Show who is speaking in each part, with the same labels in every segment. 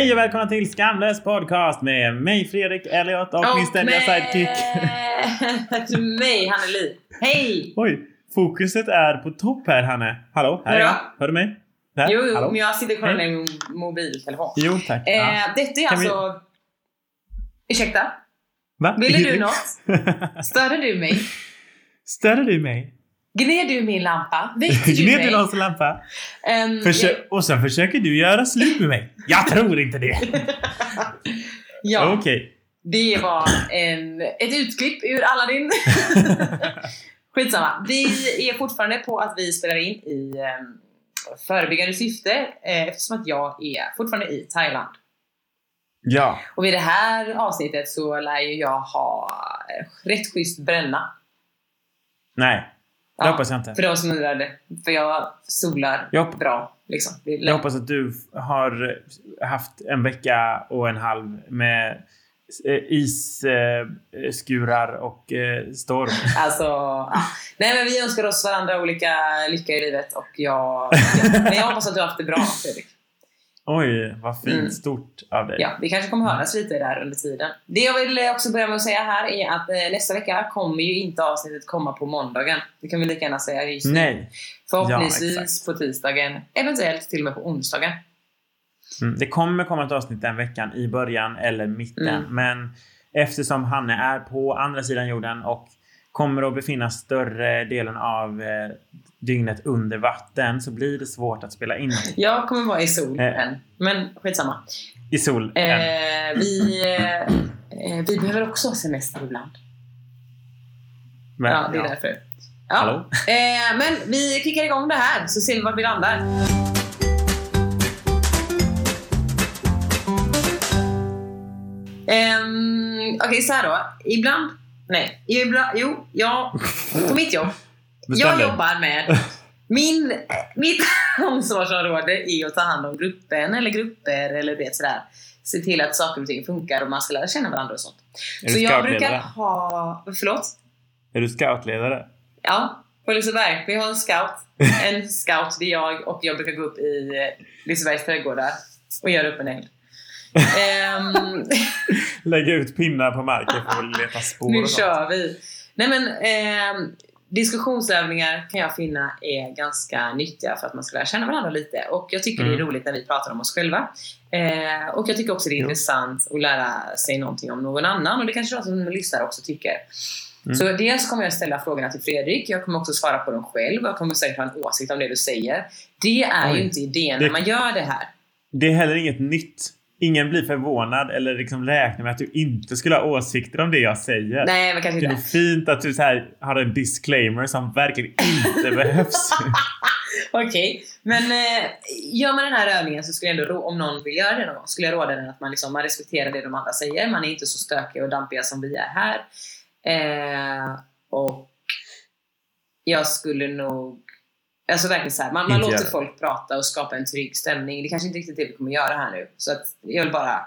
Speaker 1: Hej och välkomna till Skamlös podcast med mig Fredrik Elliot och, min ständiga sidekick.
Speaker 2: med mig Hanneli. Hej!
Speaker 1: Oj, fokuset är på topp här Hanne. Hallå, här är jag. Hör du mig? Där.
Speaker 2: Jo, jo, men jag sitter och kollar med min mobiltelefon.
Speaker 1: Jo, tack.
Speaker 2: Eh,
Speaker 1: Ja.
Speaker 2: Detta är
Speaker 1: Kan vi-
Speaker 2: alltså... Ursäkta?
Speaker 1: Va?
Speaker 2: ville du något? Störde du mig?
Speaker 1: Störde du mig?
Speaker 2: Gned du min lampa? Väckte du
Speaker 1: Gned du någons lampa?
Speaker 2: Ehm,
Speaker 1: Försö- och sen försöker du göra slut med mig. Jag tror inte det.
Speaker 2: ja,
Speaker 1: Okej.
Speaker 2: det var en, ett utklipp ur Aladdin. Skitsamma. Vi är fortfarande på att vi spelar in i um, förebyggande syfte eh, eftersom att jag är fortfarande i Thailand.
Speaker 1: Ja.
Speaker 2: Och vid det här avsnittet så lär ju jag ha rätt schysst bränna.
Speaker 1: Nej, det
Speaker 2: Ja,
Speaker 1: hoppas jag inte.
Speaker 2: För de som undrade. För jag solar
Speaker 1: Jag
Speaker 2: bra. Liksom. Det
Speaker 1: Jag hoppas att du har haft en vecka och en halv med isskurar och eh, storm.
Speaker 2: Alltså, ja. Nej men vi önskar oss varandra olika lycka i livet och jag... Ja. Men jag hoppas att du har haft det bra Fredrik.
Speaker 1: Oj, vad fint.
Speaker 2: Mm.
Speaker 1: Stort av dig.
Speaker 2: Ja, vi kanske kommer höras lite där under tiden. Det jag vill också börja med att säga här är att eh, nästa vecka kommer ju inte avsnittet komma på måndagen. Det kan vi lika gärna säga just nu.
Speaker 1: Nej.
Speaker 2: Förhoppningsvis
Speaker 1: Ja,
Speaker 2: på tisdagen, eventuellt till och med på onsdagen.
Speaker 1: Mm. Det kommer komma ett avsnitt den veckan i början eller mitten.
Speaker 2: Mm.
Speaker 1: Men eftersom Hanne är på andra sidan jorden och kommer att befinna större delen av eh, dygnet under vatten så blir det svårt att spela in
Speaker 2: Jag kommer vara i sol
Speaker 1: Eh.
Speaker 2: men skitsamma.
Speaker 1: i sol.
Speaker 2: Eh, vi, eh, eh, vi behöver också ha semester ibland.
Speaker 1: Men,
Speaker 2: ja, det är
Speaker 1: ja.
Speaker 2: därför. Ja. Eh, men vi kickar igång det här så ser vi vart vi landar. Um, Okej, så här då. Ibland... Nej. Ibland, jo, jag... På mitt jobb. Jag jobbar med... Min, mitt ansvarsområde är att ta hand om gruppen eller grupper eller du vet sådär. Se till att saker och ting funkar och man ska lära känna varandra och sånt.
Speaker 1: Är
Speaker 2: Så jag brukar ha... Förlåt?
Speaker 1: Är du scoutledare?
Speaker 2: Ja, på Liseberg. Vi har en scout. En scout, det är jag och jag brukar gå upp i Lisebergs trädgårdar och göra upp en eld. Ehm,
Speaker 1: Lägga ut pinnar på marken för att leta spår
Speaker 2: nu
Speaker 1: och
Speaker 2: kör vi! Nej men, ehm, diskussionsövningar kan jag finna är ganska nyttiga för att man ska lära känna varandra lite. Och jag tycker det
Speaker 1: Mm.
Speaker 2: är roligt när vi pratar om oss själva. Eh, och jag tycker också det är
Speaker 1: Jo.
Speaker 2: intressant att lära sig någonting om någon annan. Och det kanske de som lyssnar också tycker.
Speaker 1: Mm.
Speaker 2: Så dels kommer jag ställa frågorna till Fredrik. Jag kommer också svara på dem själv. Jag kommer säkert ha en åsikt om det du säger. Det är
Speaker 1: Oj.
Speaker 2: ju inte idén
Speaker 1: Det-
Speaker 2: när man gör det här.
Speaker 1: Det är heller inget nytt. Ingen blir förvånad eller liksom räknar med att du inte skulle ha åsikter om det jag säger.
Speaker 2: Nej, men kanske
Speaker 1: Det är
Speaker 2: inte.
Speaker 1: fint att du så här har en disclaimer som verkligen inte behövs.
Speaker 2: Okej, men eh, gör man den här övningen så skulle jag ändå, om någon vill göra det någon gång, skulle jag råda den att man, liksom, man respekterar det de andra säger. Man är inte så stökiga och dampiga som vi är här. Eh, och jag skulle nog Alltså verkligen så här, man, man låter
Speaker 1: det.
Speaker 2: folk prata och skapa en trygg stämning. Det kanske inte riktigt är det vi kommer göra här nu. Så att jag vill bara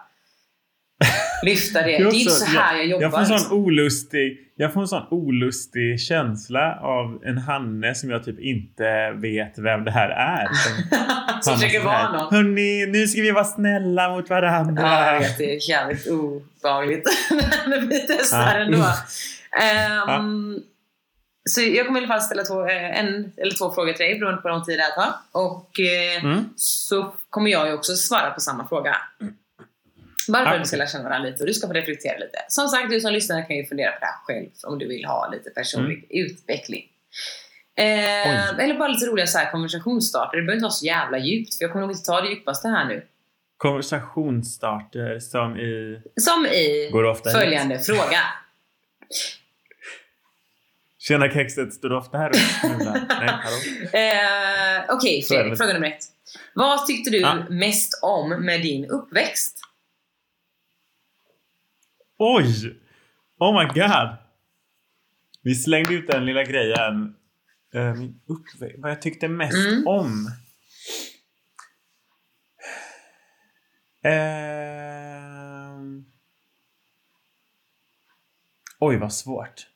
Speaker 2: lyfta det. Det är inte så här jag jobbar.
Speaker 1: Jag får, en
Speaker 2: liksom.
Speaker 1: sån olustig, jag får en sån olustig känsla av en Hanne som jag typ inte vet vem det här är. Som,
Speaker 2: försöker vara någon.
Speaker 1: Hörni, nu ska vi vara snälla mot varandra.
Speaker 2: Ja, jag vet. Det är jävligt obehagligt. Men vi testar
Speaker 1: Ja.
Speaker 2: ändå. Ehm, Så jag kommer i alla fall ställa två, eh, en eller två frågor till dig beroende på hur lång tid det här tar. Och eh,
Speaker 1: Mm.
Speaker 2: så kommer jag ju också svara på samma fråga. Bara för att du ska lära känna varandra lite och du ska få reflektera lite. Som sagt, du som lyssnar kan ju fundera på det här själv om du vill ha lite personlig utveckling. Eh,
Speaker 1: Mm.
Speaker 2: Eller bara lite roliga så här konversationsstarter. Det behöver inte vara så jävla djupt för jag kommer nog inte ta det djupaste här nu.
Speaker 1: Konversationsstarter som i...
Speaker 2: Som i
Speaker 1: hit?
Speaker 2: följande fråga.
Speaker 1: Tjena kexet, står du ofta här och snubblar? Nej, hallå?
Speaker 2: Eh, Okej,
Speaker 1: det
Speaker 2: Fredrik. Fråga nummer ett. Vad tyckte du
Speaker 1: Ja.
Speaker 2: mest om med din uppväxt?
Speaker 1: Oj! Oh my god! Vi slängde ut den lilla grejen. Uh, min uppväxt. Vad jag tyckte mest
Speaker 2: Mm.
Speaker 1: om. Ehm. Oj, vad svårt.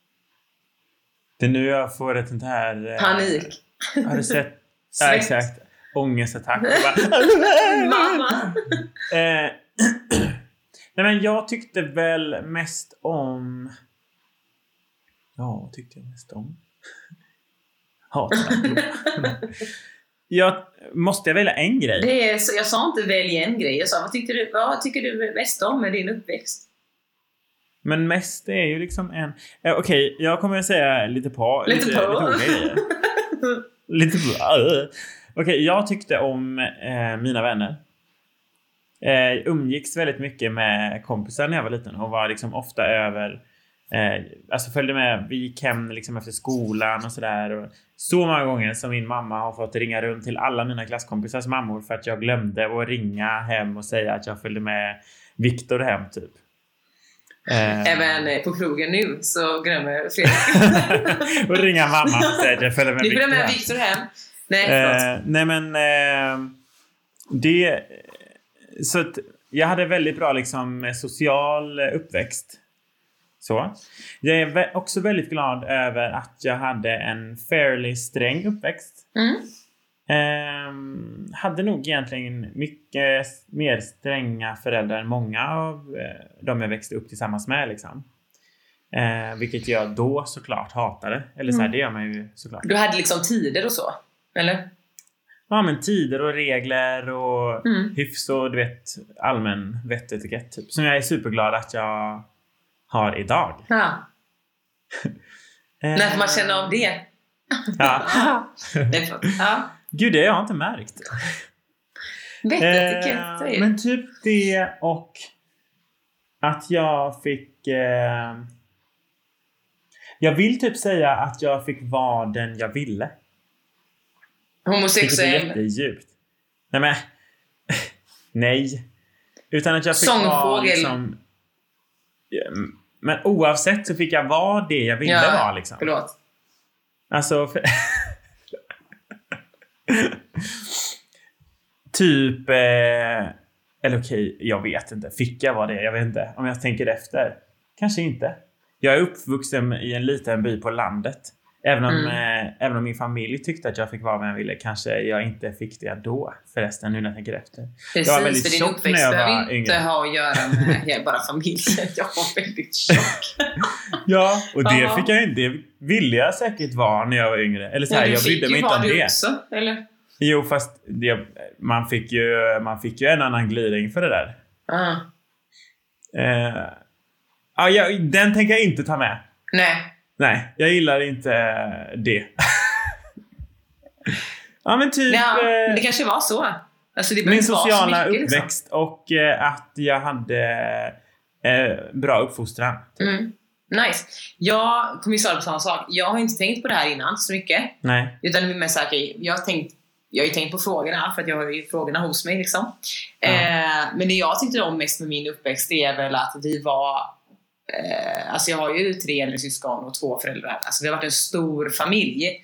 Speaker 1: Det är nu jag får ett sånt här... eh,
Speaker 2: Panik.
Speaker 1: Har du sett? ja, exakt. ångestattack.
Speaker 2: Mamma!
Speaker 1: Eh, Nej men jag tyckte väl mest om... Ja, vad tyckte jag mest om? Hatar jag Måste jag välja en grej?
Speaker 2: Det är, jag sa inte välj en grej. Jag sa vad, tyckte du, vad tycker du mest om med din uppväxt?
Speaker 1: Men mest är ju liksom en... Eh, Okej, jag kommer att säga lite på.
Speaker 2: Lite på.
Speaker 1: Lite olika grejer. lite på. äh. Okej, jag tyckte om eh, mina vänner. Eh, umgicks väldigt mycket med kompisar när jag var liten och var liksom ofta över Eh, alltså följde med. Vi gick hem liksom efter skolan och sådär. Så många gånger som min mamma har fått ringa runt till alla mina klasskompisars mammor för att jag glömde att ringa hem och säga att jag följde med Viktor hem typ. Eh,
Speaker 2: Även eh, på krogen nu så glömmer Fredrik.
Speaker 1: och ringa mamma och säga att jag följde med Viktor hem.
Speaker 2: Viktor hem. Nej.
Speaker 1: Eh, nej men eh, det... Så att jag hade väldigt bra liksom social uppväxt. Så. Jag är också väldigt glad över att jag hade en fairly sträng uppväxt.
Speaker 2: Mm.
Speaker 1: Ehm, hade nog egentligen mycket mer stränga föräldrar än många av eh, de jag växte upp tillsammans med. Liksom. Eh, vilket jag då såklart hatade. Eller så här,
Speaker 2: Mm.
Speaker 1: det gör man ju såklart.
Speaker 2: Du hade liksom tider och så? Eller?
Speaker 1: Ja men tider och regler och
Speaker 2: Mm.
Speaker 1: hyfs och du vet allmän vettetikett typ. Som jag är superglad att jag har idag.
Speaker 2: Ja.
Speaker 1: Eh,
Speaker 2: När får man känna av det?
Speaker 1: Ja.
Speaker 2: Ja.
Speaker 1: Gud, det har jag inte märkt.
Speaker 2: Vettetikett
Speaker 1: Eh, men typ det och att jag fick... Eh, jag vill typ säga att jag fick vara den jag ville. Vilket är
Speaker 2: Homosexuell.
Speaker 1: jättedjupt. Nej men... Nej. Utan att jag fick vara
Speaker 2: Sångfågel.
Speaker 1: liksom... Ja, Men oavsett så fick jag vara det jag ville
Speaker 2: Ja,
Speaker 1: vara liksom.
Speaker 2: Förlåt.
Speaker 1: Alltså... För... typ... Eh... Eller okej, jag vet inte. Fick jag vara det? Jag vet inte. Om jag tänker efter. Kanske inte. Jag är uppvuxen i en liten by på landet. Även om,
Speaker 2: Mm.
Speaker 1: eh, även om min familj tyckte att jag fick vara vem jag ville kanske jag inte fick det då. Förresten, nu när jag tänker efter.
Speaker 2: Precis,
Speaker 1: var väldigt
Speaker 2: för din
Speaker 1: tjock när jag var
Speaker 2: behöver inte
Speaker 1: yngre.
Speaker 2: ha att göra med bara familjen. Jag var väldigt tjock.
Speaker 1: Ja, och det fick jag inte. Det ville jag säkert vara när jag var yngre. Eller så här,
Speaker 2: Ja,
Speaker 1: jag brydde
Speaker 2: fick
Speaker 1: mig
Speaker 2: ju
Speaker 1: inte om
Speaker 2: vara du
Speaker 1: det.
Speaker 2: också, eller?
Speaker 1: Jo, fast det, man, fick ju, man fick ju en annan gliring för det där.
Speaker 2: Ah.
Speaker 1: Eh, ja, jag, den tänker jag inte ta med.
Speaker 2: Nej.
Speaker 1: Nej, jag gillar inte det. ja, men typ
Speaker 2: Ja,
Speaker 1: eh,
Speaker 2: det kanske var så. Alltså,
Speaker 1: min sociala
Speaker 2: mycket, liksom.
Speaker 1: uppväxt och eh, att jag hade eh, bra uppfostran.
Speaker 2: Mm. Nice. Jag kommer ju svara på samma sak. Jag har inte tänkt på det här innan så mycket.
Speaker 1: Nej.
Speaker 2: Utan det är mer såhär, jag har tänkt jag har ju tänkt på frågorna för att jag har ju frågorna hos mig liksom.
Speaker 1: Ja.
Speaker 2: Eh, men det jag tyckte om mest med min uppväxt det är väl att vi var eh, Alltså jag har ju tre äldre syskon och två föräldrar. Alltså vi har varit en stor familj.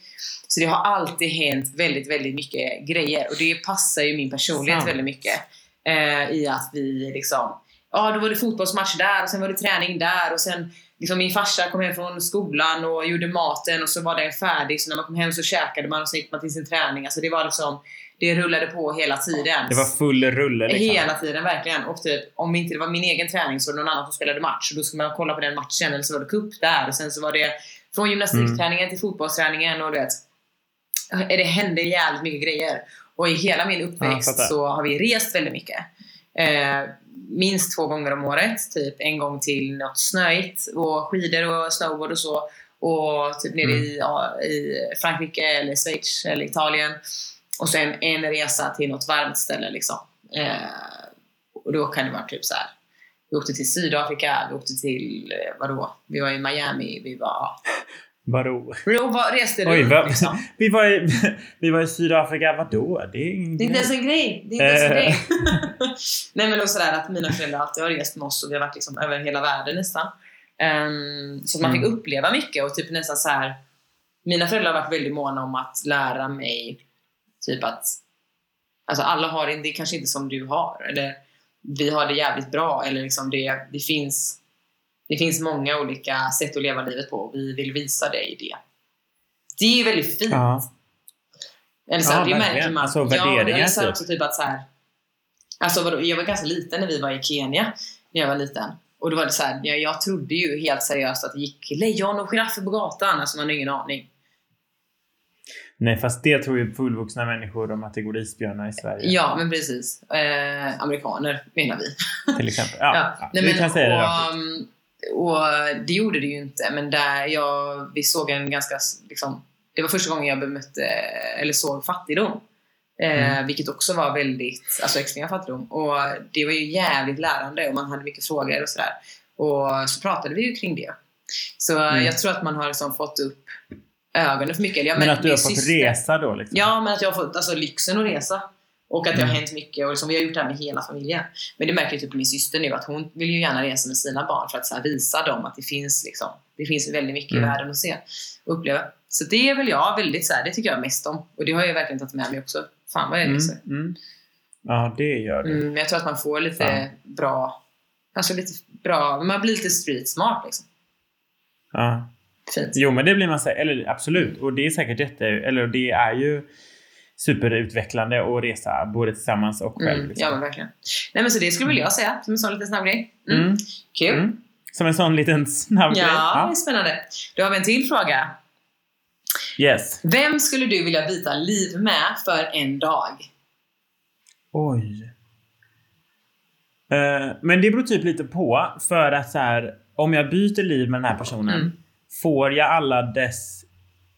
Speaker 2: Så det har alltid hänt väldigt, väldigt mycket grejer. Och det passar ju min personlighet
Speaker 1: Sant.
Speaker 2: väldigt mycket. Eh, I att vi liksom Ja, då var det fotbollsmatch där och sen var det träning där och sen liksom min farsa kom hem från skolan och gjorde maten och så var den färdig. Så när man kom hem så käkade man och så gick man till sin träning. Alltså det var liksom, det rullade på hela tiden.
Speaker 1: Det var full rulle liksom.
Speaker 2: Hela tiden, verkligen. Och typ, om inte det var min egen träning så var det någon annan som spelade match. Och då skulle man kolla på den matchen. Eller så var det cup där. Och sen så var det från gymnastikträningen till fotbollsträningen. Och du vet, det hände jävligt mycket grejer. Och i hela min
Speaker 1: Ja,
Speaker 2: uppväxt
Speaker 1: fattar.
Speaker 2: så har vi rest väldigt mycket. Eh, minst två gånger om året. Typ en gång till något snöigt. Och skidor och snowboard och så. Och typ nere
Speaker 1: Mm.
Speaker 2: i, i Frankrike eller Schweiz eller Italien. Och sen en resa till något varmt ställe liksom. Eh, och då kan det vara typ så här. Vi åkte till Sydafrika, vi åkte till, eh, vadå? Vi var i Miami, vi var...
Speaker 1: Vadå?
Speaker 2: Då var, reste
Speaker 1: Oj,
Speaker 2: runt liksom.
Speaker 1: vi, var i, vi var i Sydafrika, vadå? Det är ingen
Speaker 2: Det är inte ens en grej. Det är inte ens en
Speaker 1: Eh.
Speaker 2: grej. Nej men sådär att mina föräldrar alltid har rest med oss och vi har varit liksom över hela världen nästan. Ehm, så man fick
Speaker 1: Mm.
Speaker 2: uppleva mycket och typ nästan så här. Mina föräldrar har varit väldigt måna om att lära mig typ att Alltså alla har det, det är kanske inte som du har. Eller vi har det jävligt bra. Eller liksom det, det, finns, det finns många olika sätt att leva livet på. och Vi vill visa dig det. Det är ju väldigt fint.
Speaker 1: Ja.
Speaker 2: Eller så
Speaker 1: Ja,
Speaker 2: det
Speaker 1: verkligen.
Speaker 2: märker man.
Speaker 1: Alltså,
Speaker 2: ja,
Speaker 1: värderingar,
Speaker 2: eller så här
Speaker 1: typ.
Speaker 2: också typ att så här, alltså vadå, jag var ganska liten när vi var i Kenya, när jag var liten. Och då var det så här, jag, jag trodde ju helt seriöst att det gick lejon och giraffer på gatan. Alltså man har ingen aning.
Speaker 1: Nej, fast det tror ju fullvuxna människor om att det går isbjörnar i Sverige.
Speaker 2: Ja, men precis. Eh, amerikaner menar vi.
Speaker 1: Till exempel. Ja, ja.
Speaker 2: Nej,
Speaker 1: vi
Speaker 2: men,
Speaker 1: kan säga det rakt
Speaker 2: um, och det gjorde det ju inte, men där jag, vi såg en ganska, liksom, det var första gången jag bemötte, eller såg fattigdom. Eh,
Speaker 1: Mm.
Speaker 2: Vilket också var väldigt, alltså extrem fattigdom. Och det var ju jävligt lärande och man hade mycket frågor och sådär. Och så pratade vi ju kring det. Så
Speaker 1: Mm.
Speaker 2: jag tror att man har liksom fått upp ögonen för mycket. Jag
Speaker 1: Men
Speaker 2: märker
Speaker 1: att du har fått
Speaker 2: syster-
Speaker 1: resa då liksom?
Speaker 2: Ja, men att jag har fått alltså, lyxen att resa. Och att det har
Speaker 1: Mm.
Speaker 2: hänt mycket. Och liksom, vi har gjort det här med hela familjen. Men det märker ju typ min syster nu att hon vill ju gärna resa med sina barn för att här, visa dem att det finns, liksom, det finns väldigt mycket
Speaker 1: Mm.
Speaker 2: i världen att se och uppleva. Så det är väl jag väldigt så här, det tycker jag mest om. Och det har jag verkligen tagit med mig också. Fan vad jag
Speaker 1: Mm,
Speaker 2: reser.
Speaker 1: mm. Ja, det gör du.
Speaker 2: Mm, men jag tror att man får lite
Speaker 1: Fan.
Speaker 2: bra, alltså lite bra, man blir lite street smart liksom.
Speaker 1: Ja.
Speaker 2: Fint.
Speaker 1: Jo, men det blir man. Eller absolut. Och det är säkert jätte... Eller det är ju superutvecklande att resa både tillsammans och själv.
Speaker 2: Mm,
Speaker 1: liksom.
Speaker 2: ja men verkligen. Nej men så det skulle väl jag säga som en sån liten snabb grej. Mm.
Speaker 1: Mm.
Speaker 2: Kul.
Speaker 1: Mm. Som en sån liten snabb grej.
Speaker 2: Ja, det är spännande. Då har vi en till fråga.
Speaker 1: Yes.
Speaker 2: Vem skulle du vilja byta liv med för en dag?
Speaker 1: Oj. Eh, men det beror typ lite på. För att så här, om jag byter liv med den här personen.
Speaker 2: Mm.
Speaker 1: Får jag alla dess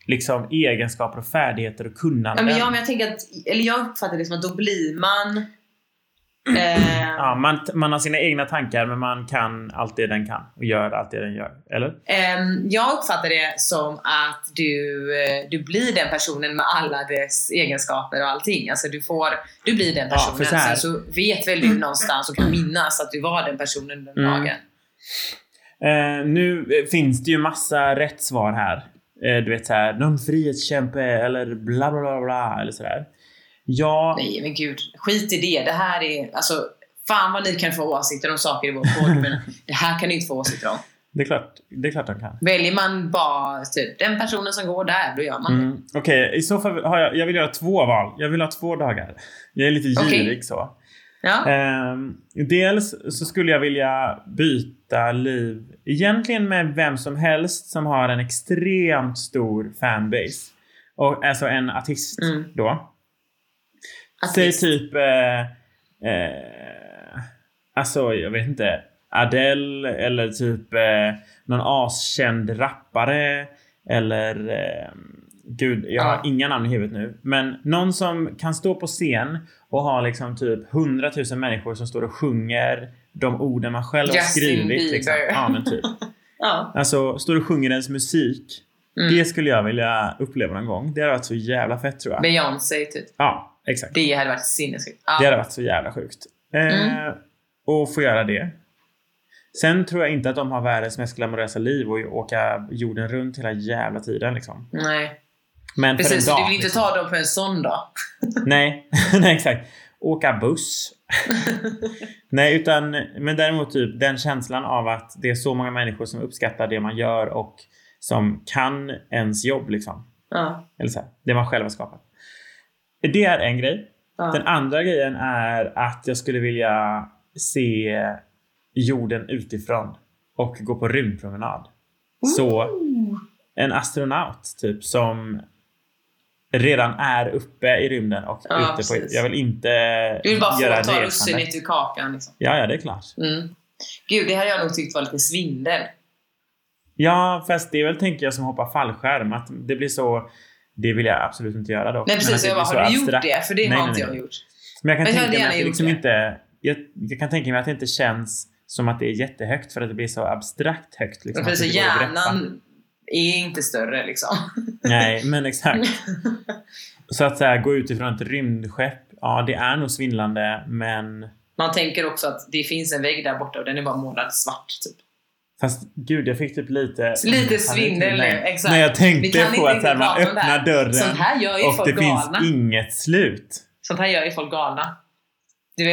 Speaker 1: liksom, egenskaper och färdigheter och
Speaker 2: Ja,
Speaker 1: kunnanden?
Speaker 2: men jag, men jag tänker att, eller jag uppfattar det som att då blir man... Eh,
Speaker 1: Ja, man, man har sina egna tankar men man kan allt det den kan och gör allt det den gör. Eller?
Speaker 2: ehm, jag uppfattar det som att du, eh, du blir den personen med alla dess egenskaper och allting. Alltså du, får, du blir den
Speaker 1: Ja,
Speaker 2: personen.
Speaker 1: så här-
Speaker 2: Sen så vet väl du någonstans och kan minnas att du var den personen den
Speaker 1: Mm.
Speaker 2: dagen.
Speaker 1: Eh, nu eh, finns det ju massa rätt svar här. Eh, du vet såhär, någon frihetskämpe eller bla bla bla bla eller sådär. Ja,
Speaker 2: Nej men gud, skit i det. Det här är, alltså, fan vad ni kan få åsikter om saker i vår podd, men det här kan ni inte få åsikter om.
Speaker 1: det är klart, det är klart de kan.
Speaker 2: Väljer man bara typ den personen som går där, då gör man det.
Speaker 1: Mm. Okej, i så fall har jag, jag vill göra två val. Jag vill ha två dagar. Jag är lite girig så.
Speaker 2: Ja.
Speaker 1: Ehm, dels så skulle jag vilja byta liv egentligen med vem som helst som har en extremt stor fanbase. Och, alltså en artist
Speaker 2: Mm.
Speaker 1: då. Säg
Speaker 2: Artist.
Speaker 1: typ... Eh, eh, alltså, jag vet inte. Adele eller typ eh, någon askänd rappare. Eller... Eh, gud, jag har
Speaker 2: Ja.
Speaker 1: inga namn i huvudet nu. Men någon som kan stå på scen och ha liksom typ 100 000 människor som står och sjunger de orden man själv har
Speaker 2: Justin
Speaker 1: skrivit.
Speaker 2: Bieber.
Speaker 1: Liksom. Ja, men typ.
Speaker 2: Ja.
Speaker 1: Alltså, står och sjunger ens musik.
Speaker 2: Mm.
Speaker 1: Det skulle jag vilja uppleva någon gång. Det hade varit så jävla fett tror jag.
Speaker 2: Beyoncé, typ.
Speaker 1: Ja, exakt.
Speaker 2: Det hade varit sinnessjukt. Ja.
Speaker 1: Det hade varit så jävla sjukt. Eh,
Speaker 2: Mm.
Speaker 1: Och få göra det. Sen tror jag inte att de har världens mest glamorösa liv och åka jorden runt hela jävla tiden liksom.
Speaker 2: Nej.
Speaker 1: Men
Speaker 2: Precis, så
Speaker 1: dag.
Speaker 2: du vill inte
Speaker 1: liksom.
Speaker 2: ta dem på en sån dag.
Speaker 1: Nej, nej exakt. Åka buss. nej, utan men däremot typ den känslan av att det är så många människor som uppskattar det man gör och som kan ens jobb liksom.
Speaker 2: Ja.
Speaker 1: Eller så här, det man själv har skapat. Det är en grej.
Speaker 2: Ja.
Speaker 1: Den andra grejen är att jag skulle vilja se jorden utifrån och gå på rymdpromenad. Så
Speaker 2: Ooh.
Speaker 1: en astronaut typ som redan är uppe i rymden och
Speaker 2: Ja,
Speaker 1: ute på...
Speaker 2: precis.
Speaker 1: Jag vill inte
Speaker 2: Du vill bara
Speaker 1: göra
Speaker 2: få ta russinet ur kakan. Liksom.
Speaker 1: Ja, ja, det är klart.
Speaker 2: Mm. Gud, det hade jag nog tyckt var lite svindel.
Speaker 1: Ja, fast det är väl, tänker jag, som hoppa fallskärm. Att det blir så... Det vill jag absolut inte göra dock.
Speaker 2: Nej
Speaker 1: Men
Speaker 2: precis,
Speaker 1: det
Speaker 2: jag bara, har du gjort det? För det
Speaker 1: Nej,
Speaker 2: har
Speaker 1: nej,
Speaker 2: inte
Speaker 1: nej.
Speaker 2: jag gjort.
Speaker 1: Men jag kan
Speaker 2: Men
Speaker 1: tänka mig att det liksom
Speaker 2: gjort
Speaker 1: inte... Jag, jag kan tänka mig att det inte känns som att det är jättehögt för att det blir så abstrakt högt. Liksom, det greppa.
Speaker 2: hjärnan är inte större liksom.
Speaker 1: Nej, men exakt. Så att så här, gå utifrån ett rymdskepp, ja det är nog svindlande men...
Speaker 2: Man tänker också att det finns en vägg där borta och den är bara målad svart. Typ.
Speaker 1: Fast gud, jag fick typ lite...
Speaker 2: Lite svindel nu, exakt.
Speaker 1: När jag tänkte på att här, man öppnar dörren
Speaker 2: Sånt här gör ju
Speaker 1: och
Speaker 2: folk
Speaker 1: det
Speaker 2: galna.
Speaker 1: finns inget slut.
Speaker 2: Sånt här gör ju folk galna.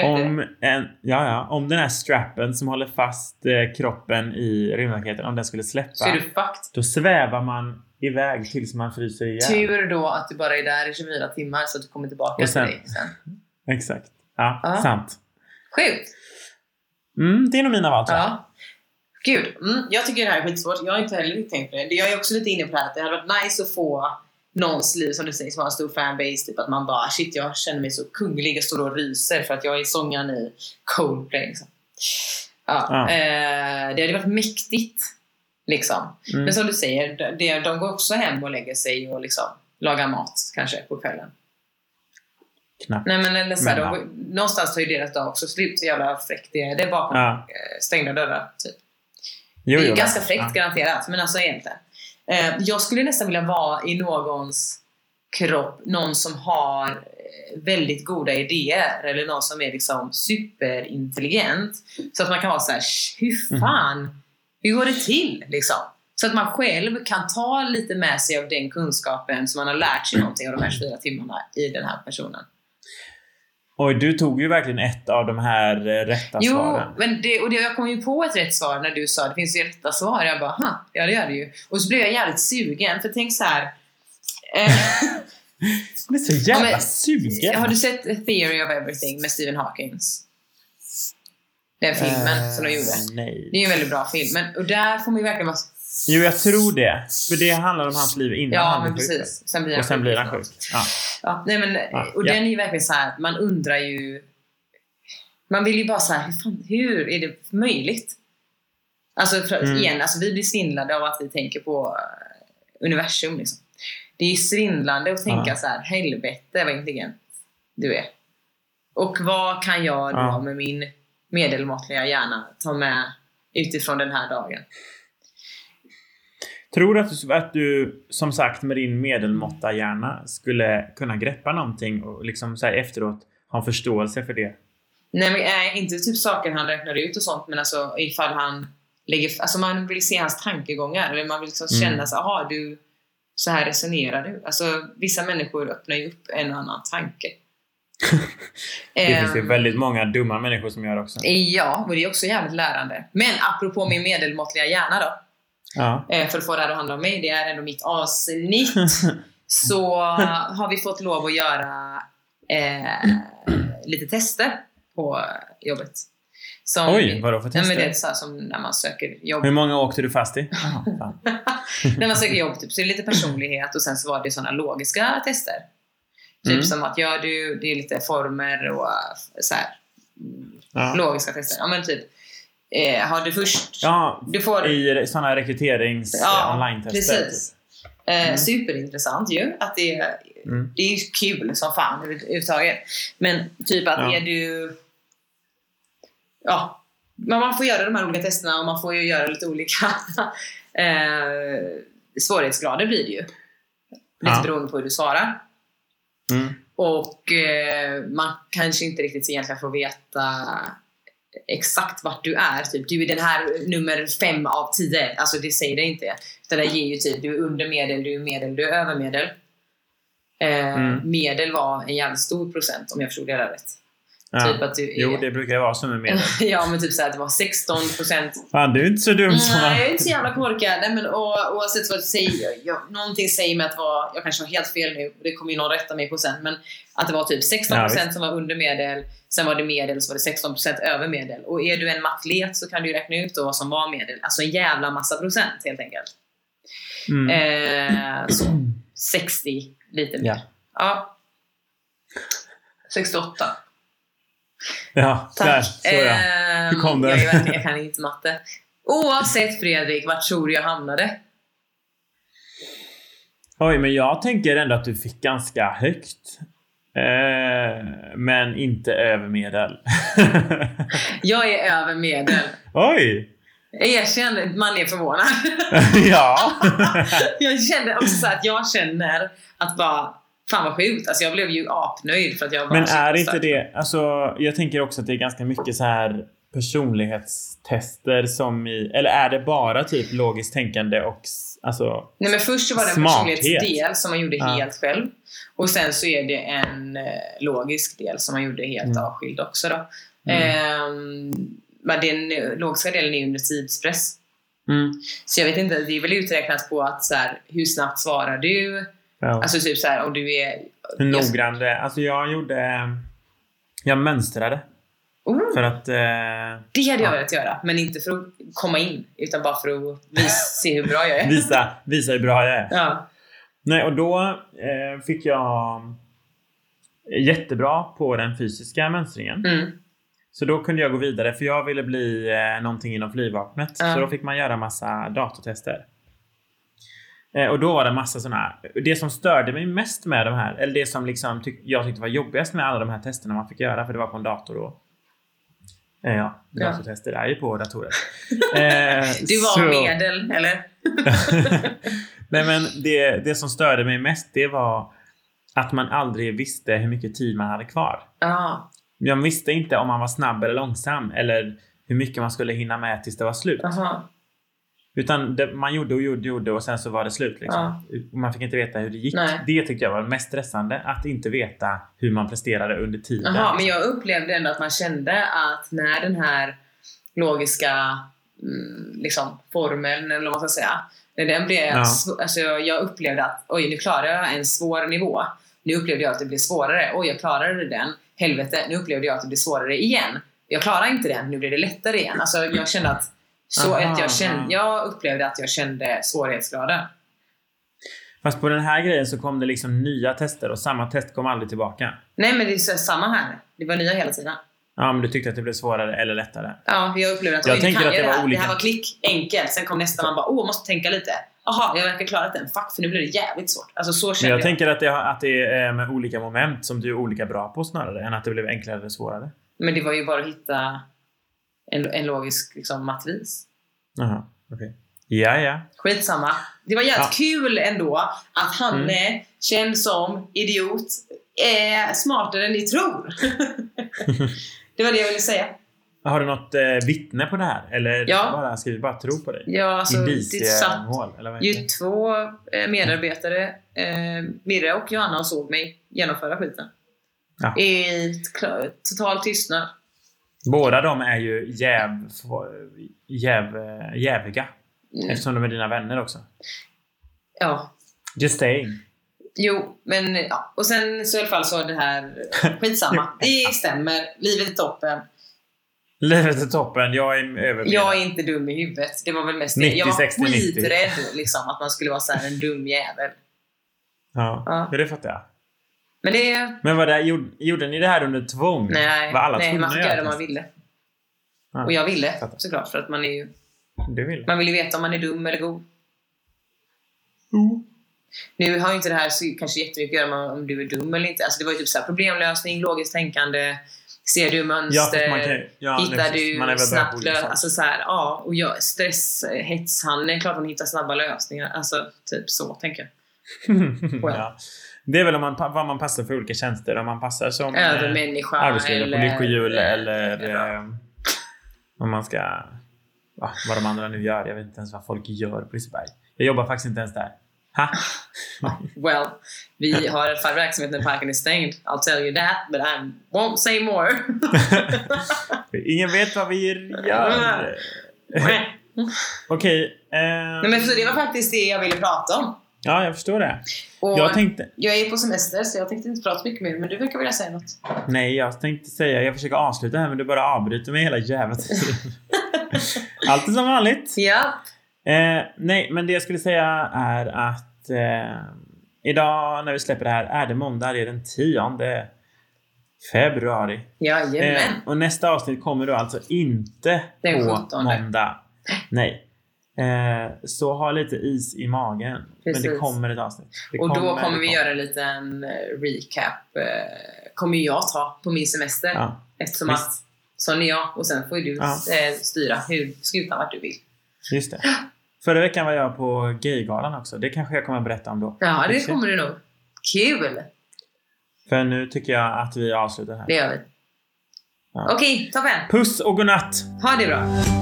Speaker 1: Om, en, ja, ja, om den här strappen som håller fast eh, kroppen i rymdraketen, om den skulle släppa.
Speaker 2: Så är du fucked.
Speaker 1: Då svävar man iväg tills man fryser ihjäl.
Speaker 2: Tur då att du bara är där i 24 timmar så att du kommer tillbaka
Speaker 1: sen-
Speaker 2: till dig sen.
Speaker 1: Exakt. Ja,
Speaker 2: Ja.
Speaker 1: sant.
Speaker 2: Sjukt!
Speaker 1: Mm, det är nog mina val tror jag.
Speaker 2: Ja. Gud, mm, jag tycker det här är skitsvårt. Jag har inte heller tänkt på det. Jag är också lite inne på det här att det hade varit nice att få någons liv som du säger som har en stor fanbase. Typ att man bara shit jag känner mig så kunglig och står och ryser för att jag är sångaren i Coldplay. Liksom. Ja,
Speaker 1: Ja.
Speaker 2: Eh, det hade varit mäktigt. Liksom.
Speaker 1: Mm.
Speaker 2: Men som du säger, de, de går också hem och lägger sig och liksom lagar mat kanske på kvällen.
Speaker 1: Knappt.
Speaker 2: Nej men eller så här,
Speaker 1: Men,
Speaker 2: de, någonstans tar ju deras dag också slut. Så jävla fräckt det är. Det är bakom
Speaker 1: Ja.
Speaker 2: eh, stängda dörrar. Typ.
Speaker 1: Jo,
Speaker 2: det är
Speaker 1: jo,
Speaker 2: ganska fräckt garanterat, men alltså egentligen. Eh, jag skulle nästan vilja vara i någons kropp, någon som har eh, väldigt goda idéer eller någon som är liksom superintelligent. Så att man kan vara så här, "Sh, hur fan, hur går det till? Liksom. Så att man själv kan ta lite med sig av den kunskapen som man har lärt sig någonting av de här 24 timmarna i den här personen.
Speaker 1: Oj, du tog ju verkligen ett av de här eh, rätta
Speaker 2: Jo,
Speaker 1: svaren.
Speaker 2: men det, och det, jag kom ju på ett rätt svar när du sa det finns ju rätta svar. Jag bara, "Ha, ja det gör det ju. Och så blev jag jävligt sugen, för tänk så här. Eh,
Speaker 1: är så jävla
Speaker 2: Ja, men-
Speaker 1: sugen.
Speaker 2: har du sett Theory of Everything med Stephen Hawkins? Den filmen som de gjorde.
Speaker 1: Nej.
Speaker 2: Det är en väldigt bra film. Men, och där får man ju verkligen vara...
Speaker 1: Jo, jag tror det. För det handlar om hans liv innan
Speaker 2: Ja,
Speaker 1: han
Speaker 2: men precis. Sen blir
Speaker 1: Och sen blir han sjuk. Ja.
Speaker 2: Ja, nej men,
Speaker 1: Ja,
Speaker 2: och den är ju verkligen så här, man undrar ju... Man vill ju bara så här, hur, fan, hur är det möjligt? Alltså, för,
Speaker 1: Mm.
Speaker 2: igen, alltså vi blir svindlade av att vi tänker på eh, universum. Liksom. Det är ju svindlande att tänka
Speaker 1: Ja.
Speaker 2: så här, helvete vad intelligent du är. Och vad kan jag då med min medelmåttliga hjärna ta med utifrån den här dagen?
Speaker 1: Tror du att du, att du, som sagt, med din medelmåtta hjärna skulle kunna greppa någonting och liksom så efteråt ha en förståelse för det?
Speaker 2: Nej, men, nej, inte typ saker han räknar ut och sånt, men alltså ifall han lägger... Alltså man vill se hans tankegångar, eller man vill liksom
Speaker 1: Mm.
Speaker 2: känna så aha, du, så här resonerar du. Alltså vissa människor öppnar ju upp en annan tanke.
Speaker 1: Det finns ju
Speaker 2: Ehm,
Speaker 1: väldigt många dumma människor som gör det också.
Speaker 2: Ja, och det är också jävligt lärande. Men apropå min medelmåttliga hjärna då,
Speaker 1: Ja.
Speaker 2: eh, för att få det här att handla om mig, det är ändå mitt avsnitt. så har vi fått lov att göra eh, lite tester på jobbet. Som,
Speaker 1: Oj, vadå för
Speaker 2: Ja, men det
Speaker 1: tester?
Speaker 2: är så som när man söker jobb.
Speaker 1: Hur många åkte du fast i?
Speaker 2: När man söker jobb, typ, så är det lite personlighet och sen så var det sådana logiska tester. Typ
Speaker 1: Mm.
Speaker 2: som att, ja du, det är lite former och äh, så här,
Speaker 1: Ja.
Speaker 2: logiska tester. Ja men typ, eh, har du först...
Speaker 1: ja,
Speaker 2: Du får...
Speaker 1: i sådana rekryterings
Speaker 2: Ja,
Speaker 1: online-tester.
Speaker 2: precis. Eh,
Speaker 1: Mm.
Speaker 2: Superintressant ju. Att det, är-
Speaker 1: Mm.
Speaker 2: det är kul som fan överhuvudtaget. Men typ att
Speaker 1: Ja.
Speaker 2: är du... Ja, men man får göra de här olika testerna och man får ju göra lite olika eh, svårighetsgrader blir det ju. Lite
Speaker 1: Ja.
Speaker 2: beroende på hur du svarar.
Speaker 1: Mm.
Speaker 2: Och eh, man kanske inte riktigt egentligen får veta exakt vart du är. Typ, du är den här nummer fem av tio. Alltså det säger det inte. Utan det ger ju typ, du är under medel, du är medel, du är över medel. Eh,
Speaker 1: Mm.
Speaker 2: Medel var en jävligt stor procent om jag förstod det rätt.
Speaker 1: Ja.
Speaker 2: Typ att du är...
Speaker 1: Jo, det brukar vara som med medel.
Speaker 2: ja, men typ såhär att det var 16 procent
Speaker 1: Fan, du är inte så dum som
Speaker 2: Nej, jag är inte så jävla korkad. Nej, men, och, oavsett vad du säger, jag, någonting säger mig att vara, jag kanske har helt fel nu, det kommer ju någon rätta mig på sen, men att det var typ 16%
Speaker 1: Ja, visst.
Speaker 2: som var under medel, sen var det medel, så var det 16% över medel. Och är du en matlet så kan du ju räkna ut då vad som var medel. Alltså en jävla massa procent helt enkelt.
Speaker 1: Mm.
Speaker 2: Eh, så 60 lite mer.
Speaker 1: Ja.
Speaker 2: Ja. 68.
Speaker 1: Ja,
Speaker 2: Tack.
Speaker 1: där. Så ja.
Speaker 2: Ehm,
Speaker 1: Hur kom det?
Speaker 2: Jag, jag kan inte matte. Oavsett Fredrik, vart tror du jag hamnade?
Speaker 1: Oj, men jag tänker ändå att du fick ganska högt. Eh, men inte över medel.
Speaker 2: Jag är över medel.
Speaker 1: Oj!
Speaker 2: Jag erkänner, man är förvånad.
Speaker 1: ja.
Speaker 2: jag kände också så att jag känner att bara, fan vad sjukt. Alltså jag blev ju apnöjd för att jag bara
Speaker 1: Men är inte det... Alltså, jag tänker också att det är ganska mycket så här personlighetstester som i... Eller är det bara typ logiskt tänkande och alltså...
Speaker 2: Nej men först så var det en
Speaker 1: Smarthet.
Speaker 2: personlighetsdel som man gjorde
Speaker 1: Ja.
Speaker 2: helt själv. Och sen så är det en eh, logisk del som man gjorde helt
Speaker 1: Mm.
Speaker 2: avskild också då.
Speaker 1: Mm.
Speaker 2: Ehm, men den eh, logiska delen är ju under tidspress.
Speaker 1: Mm.
Speaker 2: Så jag vet inte, det är väl uträknat på att så här, hur snabbt svarar du?
Speaker 1: Ja.
Speaker 2: Alltså typ så här om du är...
Speaker 1: Hur noggrann det är. Alltså jag gjorde... Jag mönstrade.
Speaker 2: Oh,
Speaker 1: För att... Eh,
Speaker 2: det hade jag
Speaker 1: Ja.
Speaker 2: velat göra, men inte för att komma in, utan bara för att visa, se hur bra jag är.
Speaker 1: visa, visa hur bra jag är.
Speaker 2: Ja.
Speaker 1: Nej, och då eh, fick jag jättebra på den fysiska mönstringen.
Speaker 2: Mm.
Speaker 1: Så då kunde jag gå vidare för jag ville bli eh, någonting inom flygvapnet.
Speaker 2: Ja.
Speaker 1: Så då fick man göra massa datortester. Eh, och då var det massa sådana Det som störde mig mest med de här, eller det som liksom tyck, jag tyckte var jobbigast med alla de här testerna man fick göra, för det var på en dator då. Eh, ja, datortester är ju på datorer. Eh,
Speaker 2: Du var
Speaker 1: så-
Speaker 2: medel, eller?
Speaker 1: Nej men det, det som störde mig mest det var att man aldrig visste hur mycket tid man hade kvar.
Speaker 2: Ja.
Speaker 1: Jag visste inte om man var snabb eller långsam eller hur mycket man skulle hinna med tills det var slut.
Speaker 2: Jaha.
Speaker 1: Utan det, man gjorde och gjorde och gjorde och sen så var det slut. Liksom. Och Man fick inte veta hur det gick.
Speaker 2: Nej.
Speaker 1: Det tyckte jag var mest stressande. Att inte veta hur man presterade under tiden.
Speaker 2: Jaha, men jag upplevde ändå att man kände att när den här logiska mm, liksom, formeln, eller vad man ska säga, när den blev...
Speaker 1: Ja.
Speaker 2: Alltså, jag upplevde att oj, nu klarar jag en svår nivå. Nu upplevde jag att det blev svårare. Oj, jag klarade den. Helvete, nu upplevde jag att det blev svårare igen. Jag klarar inte den, nu blir det lättare igen. Alltså, jag kände att, så
Speaker 1: Aha,
Speaker 2: att jag, kände, jag upplevde att jag kände svårighetsgraden.
Speaker 1: Fast på den här grejen så kom det liksom nya tester och samma test kom aldrig tillbaka.
Speaker 2: Nej, men det är så samma här. Det var nya hela tiden.
Speaker 1: Ja, men du tyckte att det blev svårare eller lättare.
Speaker 2: Ja, jag upplevde att
Speaker 1: Jag tänker
Speaker 2: kan
Speaker 1: att det
Speaker 2: det
Speaker 1: var
Speaker 2: här.
Speaker 1: olika.
Speaker 2: Det här var klick, enkelt. Sen kom nästa man bara åh, måste tänka lite. Jaha, jag verkar klarat den. Fuck, för nu blir det jävligt svårt. Alltså så kände
Speaker 1: jag
Speaker 2: jag.
Speaker 1: tänker att det, att det är med olika moment som du är olika bra på snarare än att det blev enklare eller svårare.
Speaker 2: Men det var ju bara att hitta en, en logisk liksom, matvis.
Speaker 1: Jaha, okej. Ja, ja.
Speaker 2: Skitsamma. Det var jävligt kul ändå att Hanne,
Speaker 1: Mm.
Speaker 2: känd som idiot, är smartare än ni tror. det var det jag ville säga.
Speaker 1: Har du något eh, vittne på det här? Eller
Speaker 2: Ja.
Speaker 1: bara, ska vi bara tro på dig?
Speaker 2: Ja, alltså, det satt
Speaker 1: Indiciemål? Eller vad
Speaker 2: ju två eh, medarbetare, eh, Mirre och Johanna, och såg mig genomföra skiten.
Speaker 1: Ja.
Speaker 2: I total tystnad.
Speaker 1: Båda de är ju jäv, jäv, jäviga.
Speaker 2: Mm.
Speaker 1: Eftersom de är dina vänner också.
Speaker 2: Ja.
Speaker 1: Just saying.
Speaker 2: Jo, men ja. Och sen så i alla fall så det här, skitsamma. Det stämmer. Livet är toppen.
Speaker 1: Livet är toppen. Jag är över.
Speaker 2: Jag är inte dum i huvudet. Det var väl mest det.
Speaker 1: 90,
Speaker 2: Jag var
Speaker 1: 60, 90.
Speaker 2: skiträdd liksom, att man skulle vara så här en dum jävel.
Speaker 1: Ja,
Speaker 2: Ja.
Speaker 1: ja. det fattar jag.
Speaker 2: Men det...
Speaker 1: Men vad det, gjorde, gjorde ni det här under tvång?
Speaker 2: Nej,
Speaker 1: Var alla
Speaker 2: nej man fick göra det man ville.
Speaker 1: Ja.
Speaker 2: Och jag ville
Speaker 1: Fattar.
Speaker 2: såklart, för att man är ju...
Speaker 1: Du vill?
Speaker 2: Man vill ju veta om man är dum eller god. Nu har ju inte det här så kanske jättemycket att göra med om du är dum eller inte. Alltså det var ju typ så här problemlösning, logiskt tänkande, ser du
Speaker 1: Ja,
Speaker 2: mönster,
Speaker 1: fast man kan, ja,
Speaker 2: hittar.
Speaker 1: Man är
Speaker 2: du
Speaker 1: på
Speaker 2: snabbt
Speaker 1: olika
Speaker 2: lö-
Speaker 1: saker.
Speaker 2: Alltså så här, ja, och jag, stress, hets, han är klart hon hittar snabba lösningar. Alltså typ så, tänker jag.
Speaker 1: Ja. Det är väl om man, vad man passar för olika tjänster. Om man passar som eh,
Speaker 2: Övermänniska
Speaker 1: arbetsledare på
Speaker 2: eller...
Speaker 1: lyckohjul eller eh, om man ska... Ja, vad de andra nu gör. Jag vet inte ens vad folk gör på Liseberg. Jag jobbar faktiskt inte ens där. Ha!
Speaker 2: Well, vi har i alla fall verksamhet när parken är stängd. I'll tell you that, but I won't say more.
Speaker 1: Ingen vet vad vi gör. Okej. eh,
Speaker 2: Nej, men så det var faktiskt det jag ville prata om.
Speaker 1: Ja, jag förstår det.
Speaker 2: Och
Speaker 1: Jag tänkte...
Speaker 2: jag är på semester så jag tänkte inte prata mycket mer, men du verkar vilja säga något.
Speaker 1: Nej, jag tänkte säga... Jag försöker avsluta här men du bara avbryter mig hela jävla tiden. Allt är som vanligt.
Speaker 2: Ja.
Speaker 1: Eh, nej, men det jag skulle säga är att eh, idag när vi släpper det här är det måndag. Det är den 10 februari.
Speaker 2: Jajamän.
Speaker 1: Eh, och nästa avsnitt kommer då alltså inte
Speaker 2: Den
Speaker 1: på
Speaker 2: 17.
Speaker 1: måndag. Nej. Eh, så ha lite is i magen. Men det
Speaker 2: Precis.
Speaker 1: kommer ett avsnitt. Det
Speaker 2: och då
Speaker 1: kommer,
Speaker 2: kommer
Speaker 1: det
Speaker 2: vi göra en liten eh, recap. eh, Kommer jag ta på min semester.
Speaker 1: Ja,
Speaker 2: Eftersom
Speaker 1: visst.
Speaker 2: att sån är jag. Och sen får ju du
Speaker 1: Ja.
Speaker 2: eh, styra hur skutan vart du vill.
Speaker 1: just det. Förra veckan var jag på Gaygalan också. Det kanske jag kommer att berätta om då.
Speaker 2: Ja, det kommer du nog. Kul!
Speaker 1: För nu tycker jag att vi avslutar här.
Speaker 2: Det gör vi.
Speaker 1: Ja.
Speaker 2: Okej, toppen.
Speaker 1: Puss och godnatt!
Speaker 2: Ha det bra.